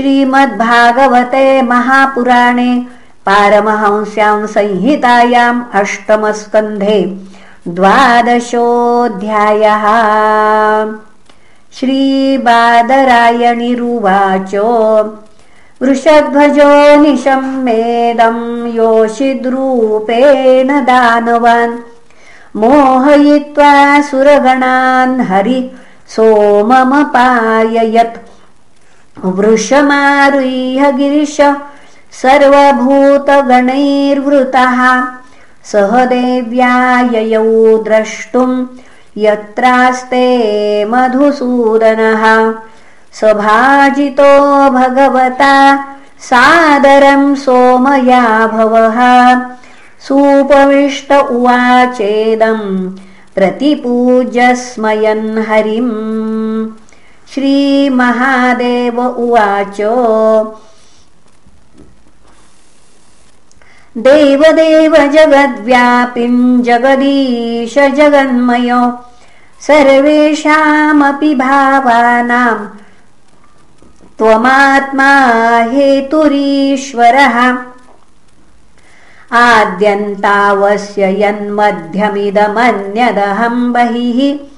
श्रीमद्भागवते महापुराणे पारमहंस्यां संहितायाम् अष्टमस्कन्धे द्वादशोऽध्यायः। श्रीबादरायणिरुवाच वृषध्वजो निशम्मेदम् योषिद्रूपेण दानवान् मोहयित्वा सुरगणान् हरि सोममपाययत् वृषमारुह्य गिरिश सर्वभूतगणैर्वृतः। सह देव्याययौ द्रष्टुम् यत्रास्ते मधुसूदनः। सभाजितो भगवता सादरं सोमया भवः सुपविष्ट उवाचेदम् प्रतिपूज्यस्मयन् हरिम् श्रीमहादेव उवाच। देवदेव जगद्व्यापिम् जगदीश जगन्मय। सर्वेषामपि भावानाम् त्वमात्मा हेतुरीश्वरः। आद्यन्तावस्य यन्मध्यमिदमन्यदहम् बहिः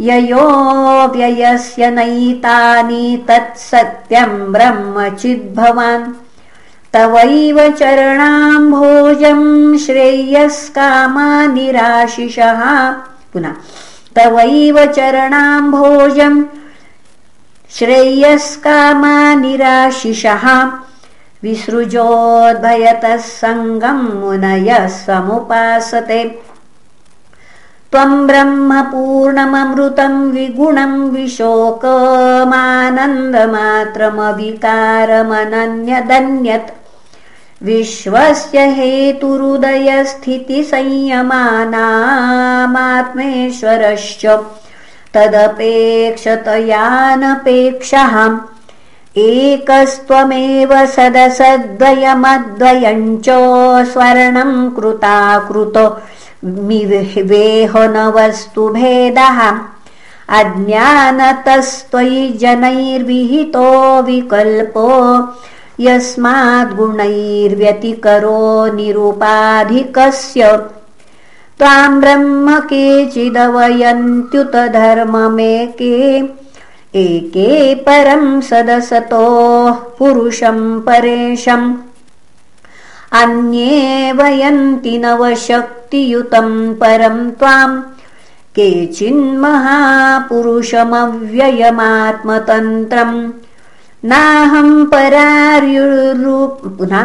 ययोऽव्ययस्य नैतानि तत्सत्यम् ब्रह्मचिद्भवान्। तवैव चरणाम्भोजम् श्रेयस्कामानिराशिषः। पुनः तवैव चरणाम्भोजम् श्रेयस्कामानिराशिषः। विसृजोद्भयतः सङ्गम् मुनयः समुपासते त्वम् ब्रह्मपूर्णममृतम् विगुणम् विशोकमानन्दमात्रमविकारमनन्यदन्यत्। विश्वस्य हेतुहृदयस्थितिसंयमानामात्मेश्वरश्च तदपेक्षतयानपेक्षः एकस्त्वमेव सदसद्वयमद्वयम् च स्वर्णम् कृताकृत वेह न वस्तुभेदः अज्ञानतस्त्वयि जनैर्विहितो विकल्पो। यस्माद्गुणैर्व्यतिकरो निरुपाधिकस्य। त्वाम् ब्रह्म केचिदवयन्त्युत धर्ममेके एके परम् सदसतोः पुरुषम् परेशम् अन्ये वयन्ति नवशक्तियुतम् परम् त्वाम् केचिन्महापुरुषमव्ययमात्मतन्त्रम् नाहम् पुनः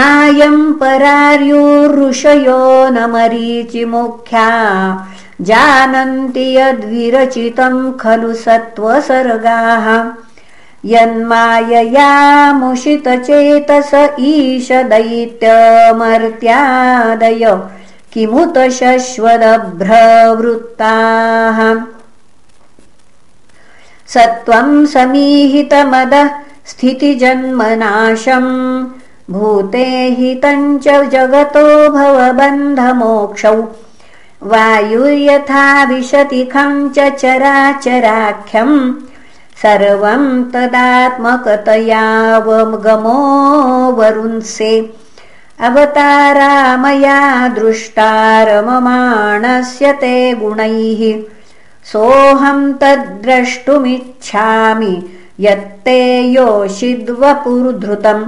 नायम् परार्युरुषयो न मरीचिमुख्या जानन्ति यद्विरचितम् खलु सत्त्वसर्गाः यन्माययामुषितचेतस ईश दैत्यमर्त्यादय किमुत शश्वदभ्रवृत्ताः। सत्त्वम् समीहितमदः स्थितिजन्मनाशम् भूते हितम् च जगतो भवबन्धमोक्षौ। वायुर्यथा विशतिखम् च चराचराख्यम् सर्वम् तदात्मकतयावगमो वरुन्से अवतारामया दृष्टारममाणस्य ते गुणैः। सोऽहम् तद्द्रष्टुमिच्छामि यत्ते योषिद्वपुर्धृतम्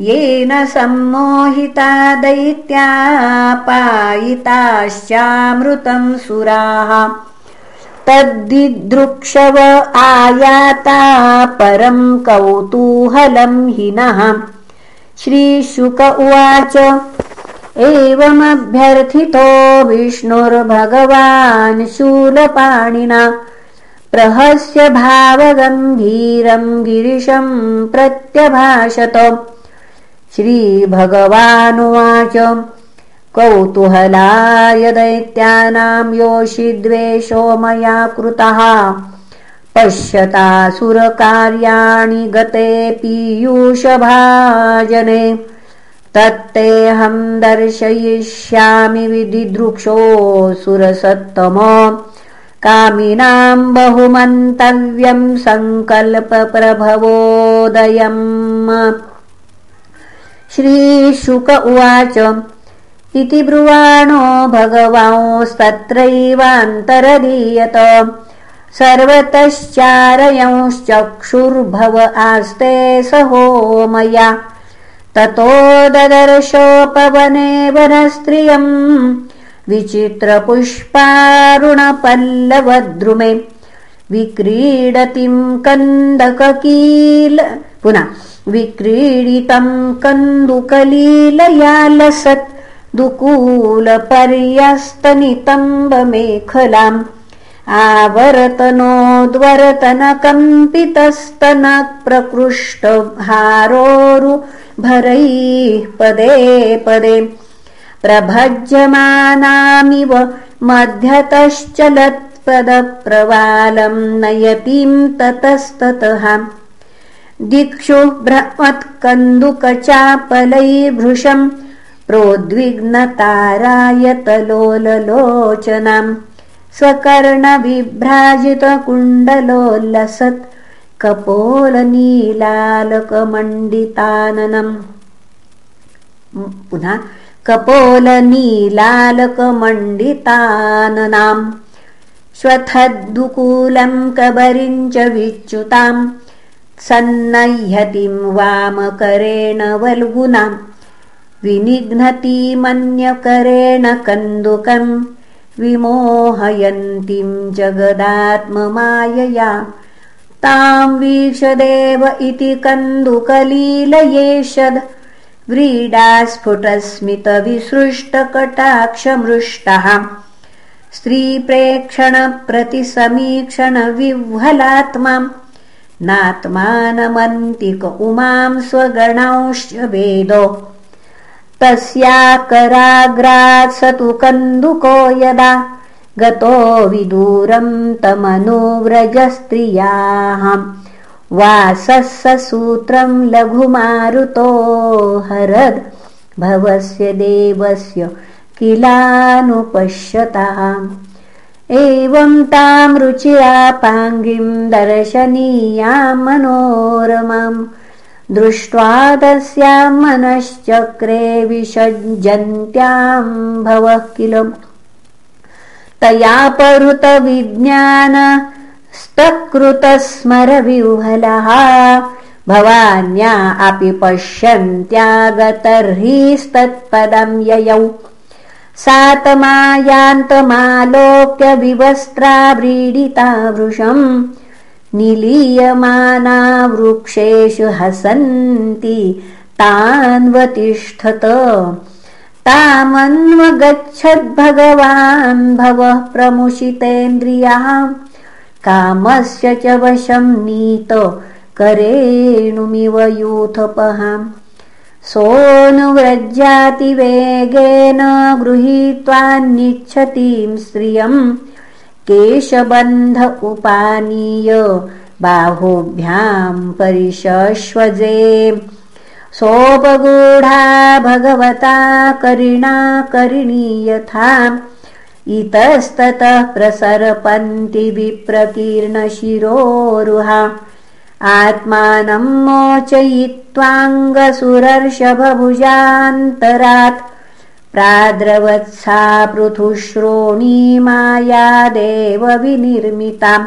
येन सम्मोहिता दैत्यापायिताश्चामृतम् सुराः तद्दिदृक्षव आयाता परम् कौतूहलम् हिनः श्रीशुक उवाच एवमभ्यर्थितो विष्णुर्भगवान् शूलपाणिना। प्रहस्य भावगम्भीरम् गिरिशम् प्रत्यभाषत। श्रीभगवानुवाच कौतूहलाय दैत्यानाम् योषिद्वेषो मया कृतः। पश्यतासुरकार्याणि गते पीयूषभाजने। तत्तेऽहम् दर्शयिष्यामि विधिदृक्षोऽसुरसत्तम कामिनाम् बहुमन्तव्यम् सङ्कल्पप्रभवोदयम्। श्रीशुक उवाच इति ब्रुवाणो भगवांस्तत्रैवान्तरदीयत। सर्वतश्चारयंश्चक्षुर्भव आस्ते सहो मया ततो ददर्शोपवने वनस्त्रियम् विचित्रपुष्पारुणपल्लवद्रुमे। विक्रीडतिम् कन्दककील। पुनः विक्रीडितम् कन्दुकलीलया लसत् दुकूलपर्यस्तनितम्बमेखलाम् आवरतनोद्वरतनकम्पितस्तनप्रकृष्टहारोरुभरैः पदे पदे प्रभज्यमानामिव मध्यतश्चलत्पदप्रवालम् नयतीम् ततस्ततः दिक्षु भ्रमत्कन्दुकचापलैर्भृशम् प्रोद्विग्नतारायतलोललोचनाम् स्वकर्णविभ्राजितकुण्डलोल्लसत् कपोलनीलालकमण्डिताननम् पुनः कपोलनीलालकमण्डिताननाम् श्वथद्दुकूलम् कबरिञ्च विच्युताम् सन्नह्यतिम् वामकरेण वल्गुनाम् विनिघ्नतीमन्यकरेण कन्दुकम् विमोहयन्तीम् जगदात्ममायया। ताम् वीक्षदेव इति कन्दुकलीलयेषद्। व्रीडास्फुटस्मितविसृष्टकटाक्षमृष्टः। स्त्रीप्रेक्षणप्रतिसमीक्षणविह्वलात्माम् नात्मानमन्तिक उमां स्वगणांश्च वेदो तस्याकराग्रात् स तु कन्दुको यदा गतो विदूरम् तमनुव्रजस्त्रियाः। वासः स सूत्रम् लघुमारुतो हरद् भवस्य देवस्य किलानुपश्यतः। एवं ताम् रुचिरापाङ्गिम् दर्शनीयाम् मनोरमाम् दृष्ट्वा तस्याम् मनश्चक्रे विसज्जन्त्याम् भवः किल। तया परुतविज्ञानस्तकृतस्मरविह्वलः भवान्या अपि पश्यन्त्यागतर्हिस्तत्पदम् ययौ। सातमायान्तमालोक्य विवस्त्रा व्रीडिता वृषम् निलीयमाना वृक्षेषु हसन्ति तान्वतिष्ठत। तामन्वगच्छद्भगवान् भवः प्रमुषितेन्द्रियः कामस्य च वशम् नीत करेणुमिव यूथपहाम्। सोऽनुव्रजातिवेगेन गृहीत्वान्निच्छतीं श्रियम् केशबन्ध उपानीय बाहुभ्याम् परिशश्वजे। सोपगूढा भगवता करिणा करिणी यथा इतस्ततः प्रसरपन्ति विप्रकीर्णशिरोरुहा आत्मानम् मोचयित्वाङ्गसुरर्षभभुजान्तरात् प्राद्रवत्सा पृथुश्रोणीमायादेव विनिर्मिताम्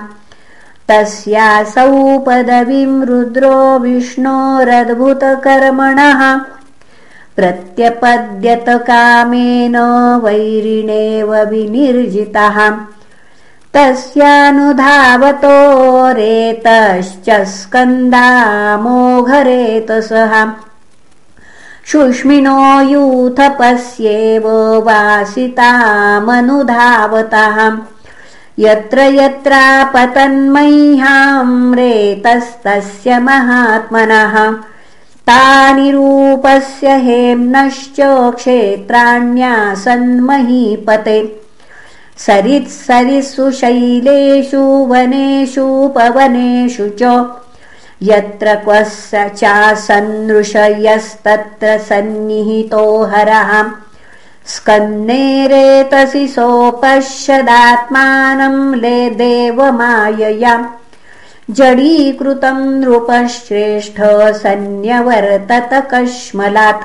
तस्यासौ पदवीम् रुद्रो विष्णोरद्भुतकर्मणः प्रत्यपद्यतकामेन वैरिणेव विनिर्जितः। तस्यानुधावतो रेतश्च स्कन्दामोघरेतसः शुष्मिनो यूथपस्येव वासितामनुधावतः यत्र यत्रापतन्मह्याम् रेतस्तस्य महात्मनः। तानि रूपस्य हेम्नश्च क्षेत्राण्यासन्महीपते सरित्सरित्सु शैलेषु वनेषु पवनेषु च यत्र क्वस्य चासन्दृशयस्तत्र सन्निहितो हरः। स्कन्नेरेतसि सोपश्यदात्मानं ले देवमाययाम् जडीकृतं नृपश्रेष्ठ सन्न्यवर्तत कश्मलात्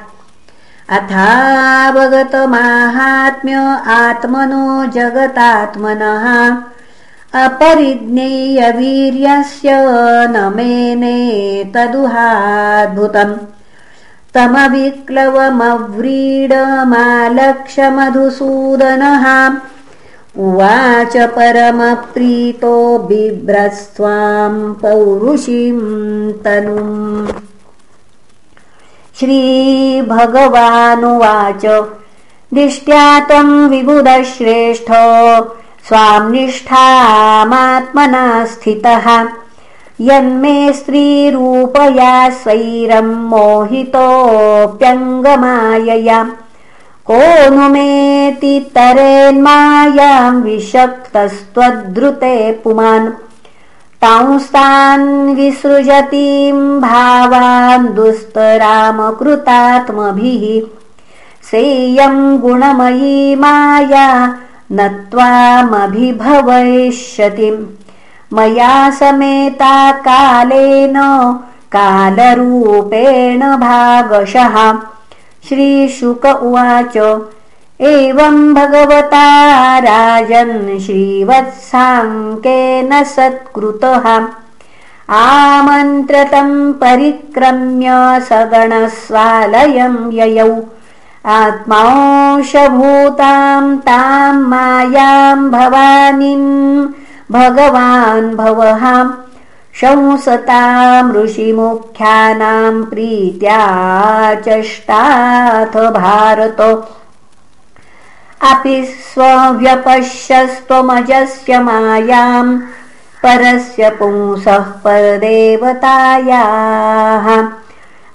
अथावगतमाहात्म्य आत्मनो जगतात्मनः अपरिज्ञेयवीर्यस्य न मेने तदुहाद्भुतम्। तमविक्लवमव्रीडमालक्षमधुसूदनः उवाच परमप्रीतो बिभ्रस्त्वाम् पौरुषीम् तनुम्। श्रीभगवानुवाच दिष्ट्या त्वम् विबुधश्रेष्ठ स्वाम् निष्ठामात्मना स्थितः यन्मे स्त्रीरूपया स्वैरम् मोहितोऽप्यङ्गमाययाम् को नु मेति तरेन्मायाम् विषक्तस्त्वद्रुते पुमान्। तांस्तान् विसृजतीम् भावान् दुस्तरामकृतात्मभिः। सेयम् गुणमयी माया न त्वामभिभवयिष्यतिम् मया समेता कालेन कालरूपेण भागशः। श्रीशुक उवाच एवम् भगवता राजन् श्रीवत्साङ्केन सत्कृतः। आमन्त्रतम् परिक्रम्य सगणस्वालयम् ययौ आत्मांशभूताम् ताम् मायाम् भवानीम् भगवान् भवहाम् शंसताम् ऋषिमुख्यानाम् प्रीत्या चष्टाथ भारत। अपि स्वव्यपश्यस्त्वमजस्य मायाम् परस्य पुंसः परदेवतायाः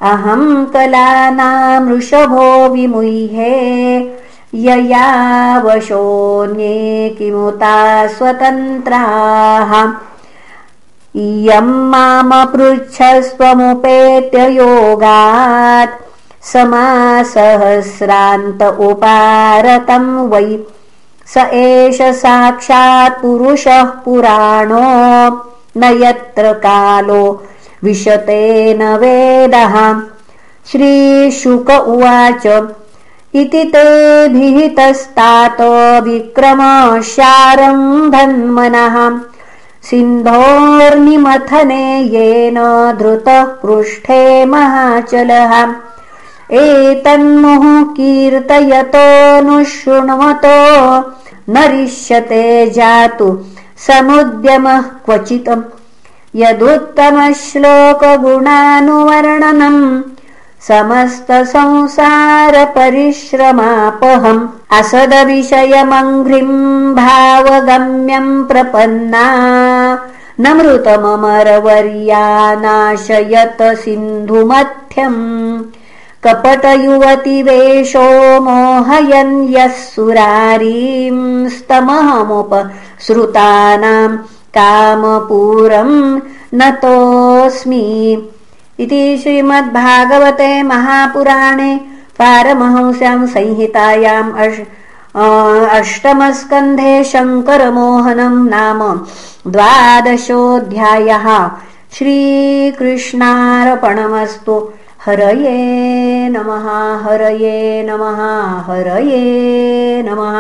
अहम् कलानाम् वृषभो विमुह्ये यया वशोऽन्ये किमुता स्वतन्त्राः। इयम् मामपृच्छस्त्वमुपेत्य योगात् समासहस्रान्त उपारतम् वै। स एष साक्षात् पुरुषः पुराणो न यत्र कालो विशतेन वेदः। श्रीशुक उवाच इति ते विक्रम विक्रमशारम्भन्मनः। सिन्धोर्निमथने येन धृतः पृष्ठे महाचलः। एतन्मुः कीर्तयतोऽनुशृण्वतो नरिष्यते जातु समुद्यमः क्वचित् यदुत्तमश्लोकगुणानुवर्णनम् समस्तसंसारपरिश्रमापहम् असदविषयमङ्घ्रिम् भावगम्यम् प्रपन्ना नमृतममरवर्या नाशयत सिन्धुमथ्यम् कपटयुवतिवेषो मोहयन् यः सुरारींस्तमहमुपसृतानाम् कामपूरम् नतोऽस्मि इति श्रीमद्भागवते महापुराणे पारमहंस्याम् संहितायाम् अष्टमस्कन्धे शङ्करमोहनम् नाम द्वादशोऽध्यायः श्रीकृष्णार्पणमस्तु। हरये नमः हरये नमः हरये नमः